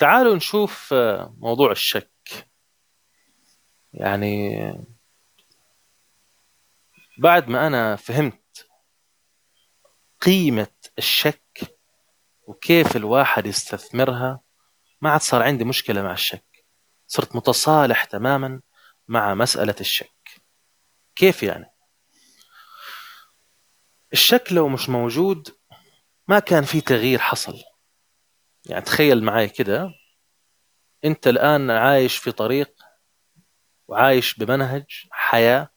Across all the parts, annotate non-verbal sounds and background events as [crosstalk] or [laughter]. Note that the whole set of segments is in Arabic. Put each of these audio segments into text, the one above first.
تعالوا نشوف موضوع الشك. يعني بعد ما أنا فهمت قيمة الشك وكيف الواحد يستثمرها ما عاد صار عندي مشكلة مع الشك. صرت متصالح تماما مع مسألة الشك. كيف يعني؟ الشك لو مش موجود ما كان في تغيير حصل. يعني تخيل معي كده انت الآن عايش في طريق وعايش بمنهج حياة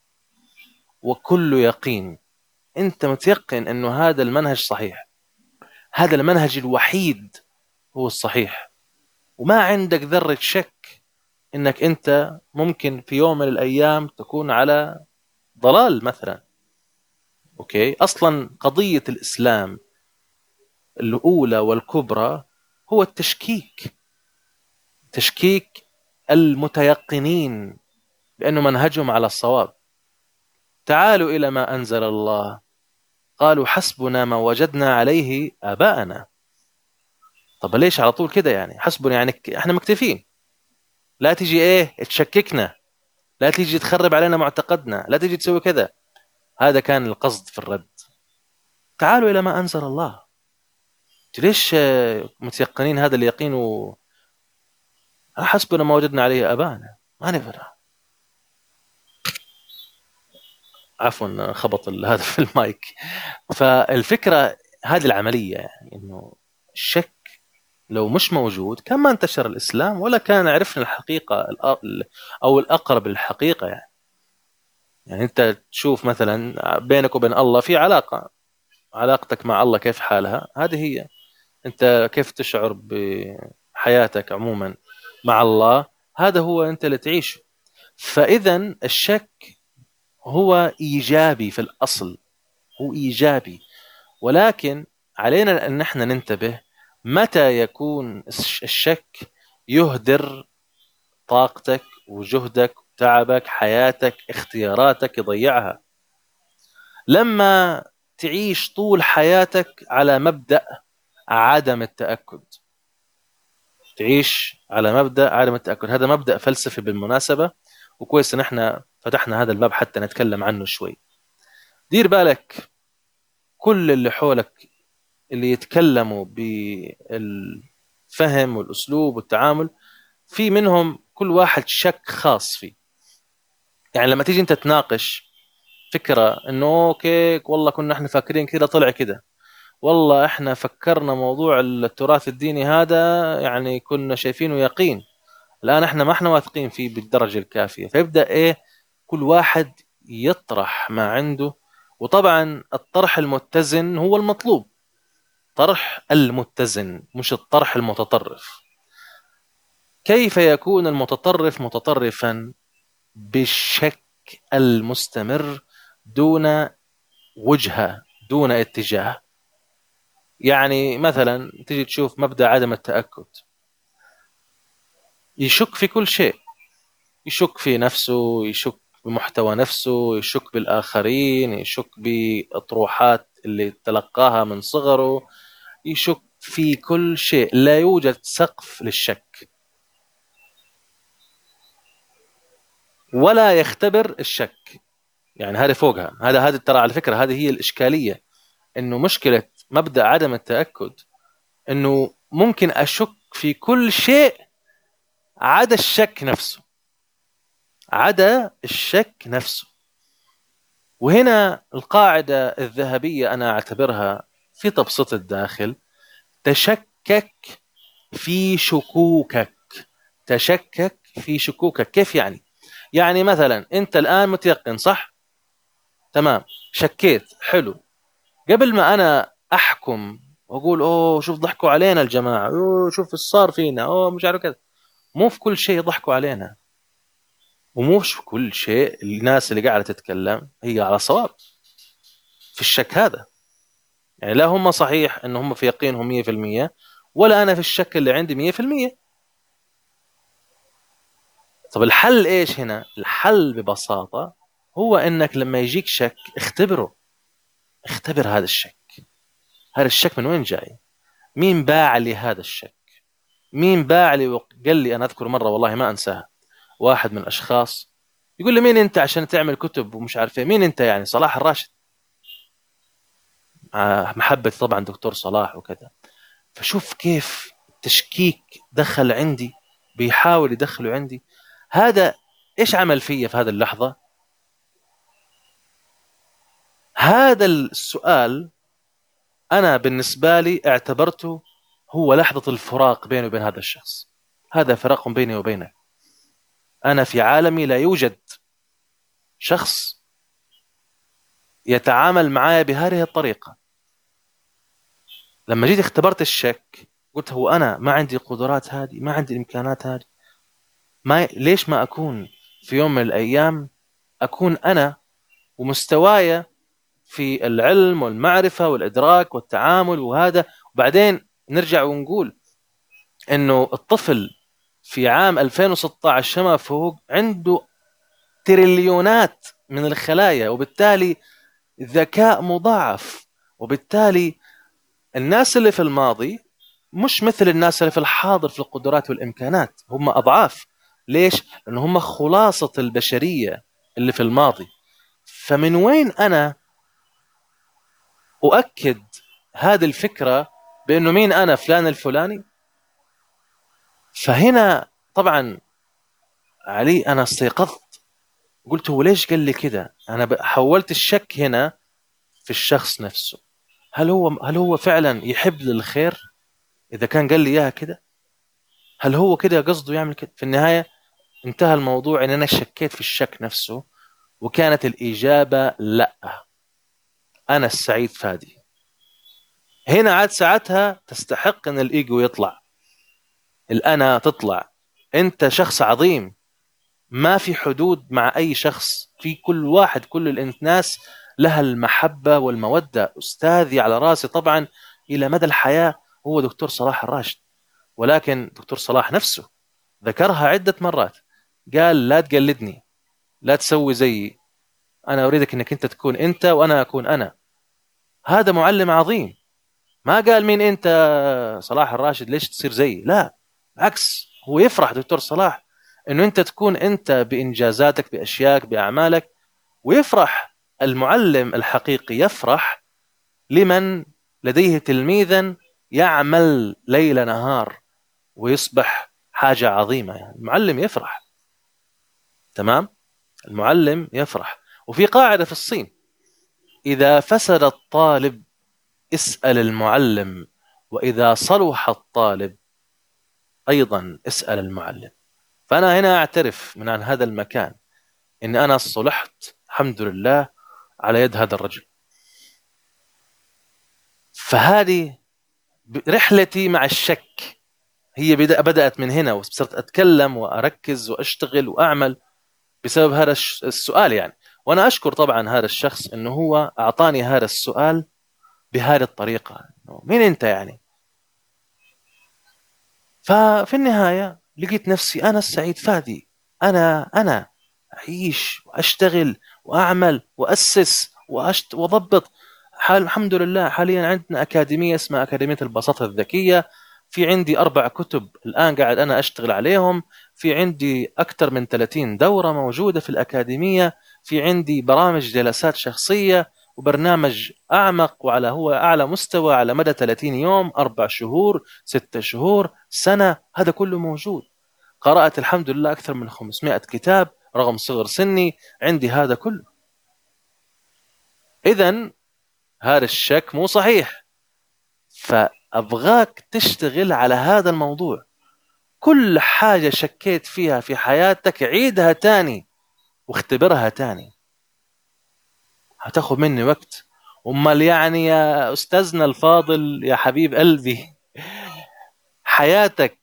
وكله يقين. انت متيقن انه هذا المنهج صحيح. هذا المنهج الوحيد هو الصحيح. وما عندك ذرة شك انك انت ممكن في يوم من الأيام تكون على ضلال مثلا. أوكي؟ أصلا قضية الإسلام الأولى والكبرى هو التشكيك. تشكيك المتيقنين بأنه منهجهم على الصواب. تعالوا إلى ما أنزل الله. قالوا حسبنا ما وجدنا عليه آباءنا. طب ليش على طول كده يعني؟ حسبنا يعني إحنا مكتفين. لا تيجي إيه تشككنا. لا تيجي تخرب علينا معتقدنا. لا تيجي تسوي كذا. هذا كان القصد في الرد. تعالوا إلى ما أنزل الله. ليش متيقنين هذا اليقين و حسبنا ما وجدنا عليه أبانا. ما نفر. عفوا خبط [laughs] هذا في المايك. فالفكرة هذه العملية يعني إنه الشك لو مش موجود كان ما انتشر الإسلام ولا كان عرفنا الحقيقة أو الأقرب للحقيقة يعني. يعني أنت تشوف مثلا بينك وبين الله في علاقة علاقتك مع الله كيف حالها؟ هذه هي. أنت كيف تشعر بحياتك عموما مع الله؟ هذا هو أنت اللي تعيشه. فاذا الشك هو إيجابي في الأصل هو إيجابي. ولكن علينا أن نحن ننتبه متى يكون الشك يهدر طاقتك وجهدك تعبك حياتك اختياراتك يضيعها. لما تعيش طول حياتك على مبدأ عدم التأكد. تعيش على مبدأ عدم التأكد. هذا مبدأ فلسفي بالمناسبة وكويس إن إحنا فتحنا هذا الباب حتى نتكلم عنه شوي. دير بالك كل اللي حولك اللي يتكلموا بالفهم والأسلوب والتعامل في منهم كل واحد شك خاص فيه. يعني لما تيجي أنت تناقش فكرة إنه okay والله كنا إحنا فاكرين كذا طلع كذا والله إحنا فكرنا موضوع التراث الديني هذا يعني كنا شايفينه يقين. الآن إحنا ما إحنا واثقين فيه بالدرجة الكافية. فيبدأ إيه؟ كل واحد يطرح ما عنده. وطبعا الطرح المتزن هو المطلوب. طرح المتزن مش الطرح المتطرف. كيف يكون المتطرف متطرفا؟ بالشك المستمر دون وجهة دون اتجاه. يعني مثلا تيجي تشوف مبدأ عدم التأكد. يشك في كل شيء. يشك في نفسه يشك بمحتوى نفسه يشك بالآخرين يشك بأطروحات اللي تلقاها من صغره يشك في كل شيء. لا يوجد سقف للشك. ولا يختبر الشك. يعني هذه فوقها. هذا هذه ترى على فكرة هذه هي الإشكالية. إنه مشكلة مبدأ عدم التأكد إنه ممكن أشك في كل شيء عدا الشك نفسه. عدا الشك نفسه. وهنا القاعدة الذهبية أنا أعتبرها في تبسيط الداخل. تشكك في شكوكك. تشكك في شكوكك. كيف يعني؟ يعني مثلا أنت الآن متيقن صح؟ تمام. شكيت. حلو. قبل ما أنا أحكم وأقول أوه شوف ضحكوا علينا الجماعة أوه شوف إيش صار فينا أوه مش عارف كذا. مو في كل شيء ضحكوا علينا ومو في كل شيء الناس اللي قاعدة تتكلم هي على صواب في الشك هذا. يعني لا هم صحيح إن هم في يقينهم 100% ولا أنا في الشك اللي عندي 100% طب الحل إيش هنا؟ الحل ببساطة هو إنك لما يجيك شك اختبره. اختبر هذا الشك. هذا الشك من وين جاي؟ مين باع لي هذا الشك؟ مين باع لي وقال لي أنا أذكر مرة والله ما أنساها. واحد من الأشخاص يقول لي مين أنت عشان تعمل كتب ومش عارف إيه؟ مين أنت يعني؟ صلاح الراشد. محبتي طبعا دكتور صلاح وكذا. فشوف كيف تشكيك دخل عندي بيحاول يدخله عندي. هذا إيش عمل فيا في هذه اللحظة؟ هذا السؤال أنا بالنسبة لي اعتبرته هو لحظة الفراق بيني وبين هذا الشخص. هذا فراق بيني وبينه. أنا في عالمي لا يوجد شخص يتعامل معي بهذه الطريقة. لما جيت اختبرت الشك قلت هو أنا ما عندي القدرات هذه ما عندي الإمكانات هذه. ما ليش ما أكون في يوم من الأيام أكون أنا ومستواي في العلم والمعرفة والإدراك والتعامل وهذا. وبعدين نرجع ونقول إنه الطفل في عام 2016 شما فوق عنده تريليونات من الخلايا وبالتالي ذكاء مضاعف. وبالتالي الناس اللي في الماضي مش مثل الناس اللي في الحاضر في القدرات والإمكانات. هم أضعاف. ليش؟ لأنه هم خلاصة البشرية اللي في الماضي. فمن وين أنا أؤكد هذه الفكرة بأنه مين أنا فلان الفلاني؟ فهنا طبعا علي أنا استيقظت. قلت هو ليش قال لي كذا أنا حولت الشك هنا في الشخص نفسه. هل هو هل هو فعلا يحب للخير إذا كان قال لي إياها كده؟ هل هو كده قصده يعمل كده؟ في النهاية انتهى الموضوع ان أنا شكيت في الشك نفسه وكانت الإجابة لأ. أنا السعيد فادي هنا عاد ساعتها تستحق إن الإيجو يطلع. الأنا تطلع. أنت شخص عظيم. ما في حدود مع أي شخص. في كل واحد كل الناس لها المحبة والمودة. أستاذي على رأسي طبعا إلى مدى الحياة هو دكتور صلاح الراشد. ولكن دكتور صلاح نفسه ذكرها عدة مرات. قال لا تقلدني. لا تسوي زيي. أنا أريدك إنك أنت تكون أنت وأنا أكون أنا. هذا معلم عظيم. ما قال مين أنت صلاح الراشد ليش تصير زيي لا عكس هو يفرح دكتور صلاح إنه أنت تكون أنت بإنجازاتك باشيائك بأعمالك ويفرح المعلم الحقيقي يفرح لمن لديه تلميذا يعمل ليل نهار ويصبح حاجة عظيمة. يعني المعلم يفرح تمام؟ المعلم يفرح. وفي قاعدة في الصين. إذا فسد الطالب اسأل المعلم. وإذا صلح الطالب أيضا اسأل المعلم. فأنا هنا أعترف من عن هذا المكان. إن أنا صلحت الحمد لله على يد هذا الرجل. فهذه رحلتي مع الشك. هي بدأت من هنا وصرت أتكلم وأركز وأشتغل وأعمل بسبب هذا السؤال يعني. وأنا أشكر طبعا هذا الشخص أنه هو أعطاني هذا السؤال بهذه الطريقة. مين أنت يعني؟ ففي النهاية لقيت نفسي أنا السعيد فادي. أنا أنا أعيش وأشتغل وأعمل وأسس وأشت وأضبط. حال الحمد لله حاليا عندنا أكاديمية اسمها أكاديمية البساطة الذكية. في عندي أربع كتب الآن قاعد أنا أشتغل عليهم. في عندي أكثر من 30 دورة موجودة في الأكاديمية في عندي برامج جلسات شخصية وبرنامج أعمق وعلى هو أعلى مستوى على مدى 30 يوم أربع شهور ستة شهور سنة هذا كله موجود. قرأت الحمد لله أكثر من 500 كتاب رغم صغر سني عندي هذا كله. إذا هذا الشك مو صحيح. فأبغاك تشتغل على هذا الموضوع. كل حاجة شكيت فيها في حياتك عيدها تاني واختبرها تاني. هتاخذ مني وقت. أمال يعني يا أستاذنا الفاضل يا حبيب قلبي حياتك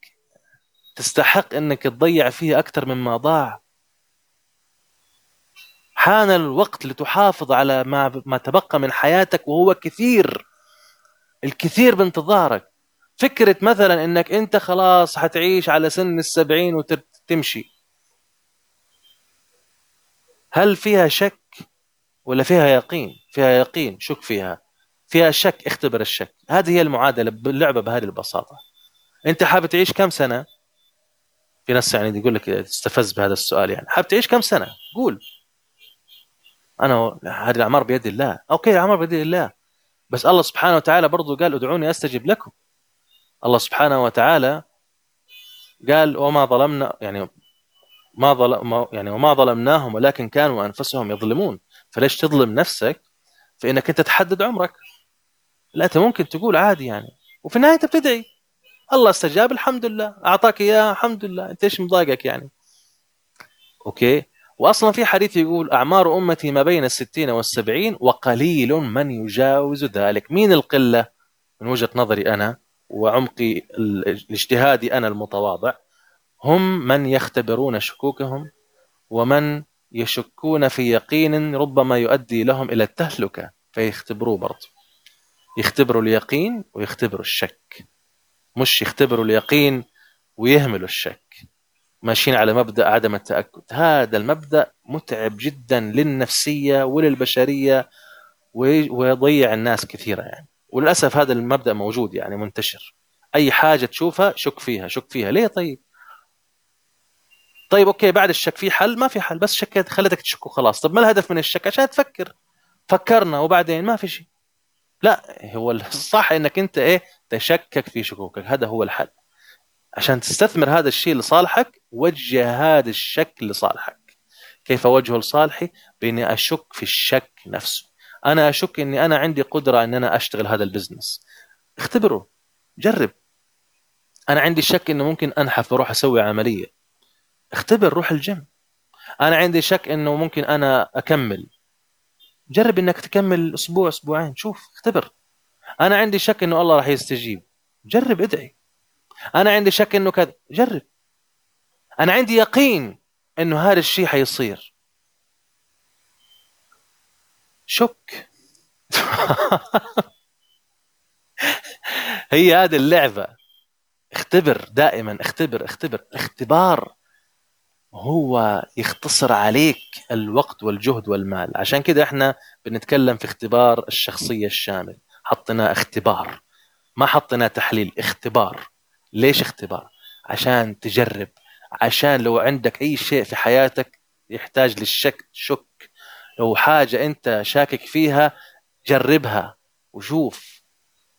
تستحق إنك تضيع فيها أكثر مما ضاع. حان الوقت لتحافظ على ما ما تبقى من حياتك وهو كثير الكثير بانتظارك. فكرة مثلا إنك أنت خلاص حتعيش على سن السبعين وتمشي. هل فيها شك ولا فيها يقين؟ فيها يقين شك فيها. فيها شك اختبر الشك. هذه هي المعادلة باللعبة بهذه البساطة. أنت حابب تعيش كم سنة؟ في ناس يعني يقول لك تستفز بهذا السؤال يعني. حابب تعيش كم سنة؟ قول. أنا هذه الأعمار بيد الله. أوكي الأعمار بيد الله. بس الله سبحانه وتعالى برضو قال ادعوني أستجب لكم. الله سبحانه وتعالى قال وما ظلمنا يعني ما ظلم يعني وما ظلمناهم ولكن كانوا أنفسهم يظلمون. فليش تظلم نفسك؟ في انك أنت تحدد عمرك. لا أنت ممكن تقول عادي يعني. وفي النهاية أنت بتدعي. الله استجاب الحمد لله. أعطاك إياه الحمد لله. أنت إيش مضايقك يعني؟ أوكي؟ واصلا في حديث يقول أعمار أمتي ما بين الستين والسبعين وقليل من يجاوز ذلك. مين القلة؟ من وجهة نظري أنا وعمقي الاجتهادي أنا المتواضع هم من يختبرون شكوكهم ومن يشكون في يقين ربما يؤدي لهم إلى التهلكة فيختبروه برضه يختبروا اليقين ويختبروا الشك. مش يختبروا اليقين ويهملوا الشك. ماشيين على مبدأ عدم التأكد. هذا المبدأ متعب جدا للنفسية وللبشرية ويضيع الناس كثيره يعني. وللأسف هذا المبدأ موجود يعني منتشر. أي حاجة تشوفها شك فيها شك فيها. ليه طيب؟ طيب أوكي بعد الشك في حل ما في حل بس شكيت خلتك تشك وخلاص. طب ما الهدف من الشك؟ عشان تفكر. فكرنا وبعدين ما في شيء. لا هو الصح [laughs] إنك أنت إيه تشكك في شكوكك. هذا هو الحل. عشان تستثمر هذا الشيء لصالحك وجه هذا الشك لصالحك. كيف وجهه لصالحي؟ بإني أشك في الشك نفسه. أنا أشك إني أنا عندي قدرة إن أنا أشتغل هذا ال business. اختبره جرب. أنا عندي شك إنه ممكن أنحف وأروح أسوي عملية. اختبر روح الجيم. أنا عندي شك إنه ممكن أنا أكمل. جرب إنك تكمل أسبوع أسبوعين. شوف اختبر. أنا عندي شك إنه الله راح يستجيب. جرب ادعي. أنا عندي شك إنه كذا. جرب. أنا عندي يقين إنه هذا الشيء حيصير. شك [laughs] هي هذه اللعبة. اختبر دائما اختبر اختبر. اختبار هو يختصر عليك الوقت والجهد والمال. عشان كده إحنا بنتكلم في اختبار الشخصية الشامل. حطينا اختبار. ما حطينا تحليل اختبار. ليش اختبار؟ عشان تجرب. عشان لو عندك أي شيء في حياتك يحتاج للشك شك. لو حاجة أنت شاكك فيها جربها وشوف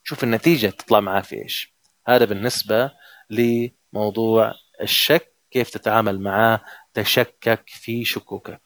شوف النتيجة تطلع معاه في إيش. هذا بالنسبة لموضوع الشك كيف تتعامل معاه تشكك في شكوكك.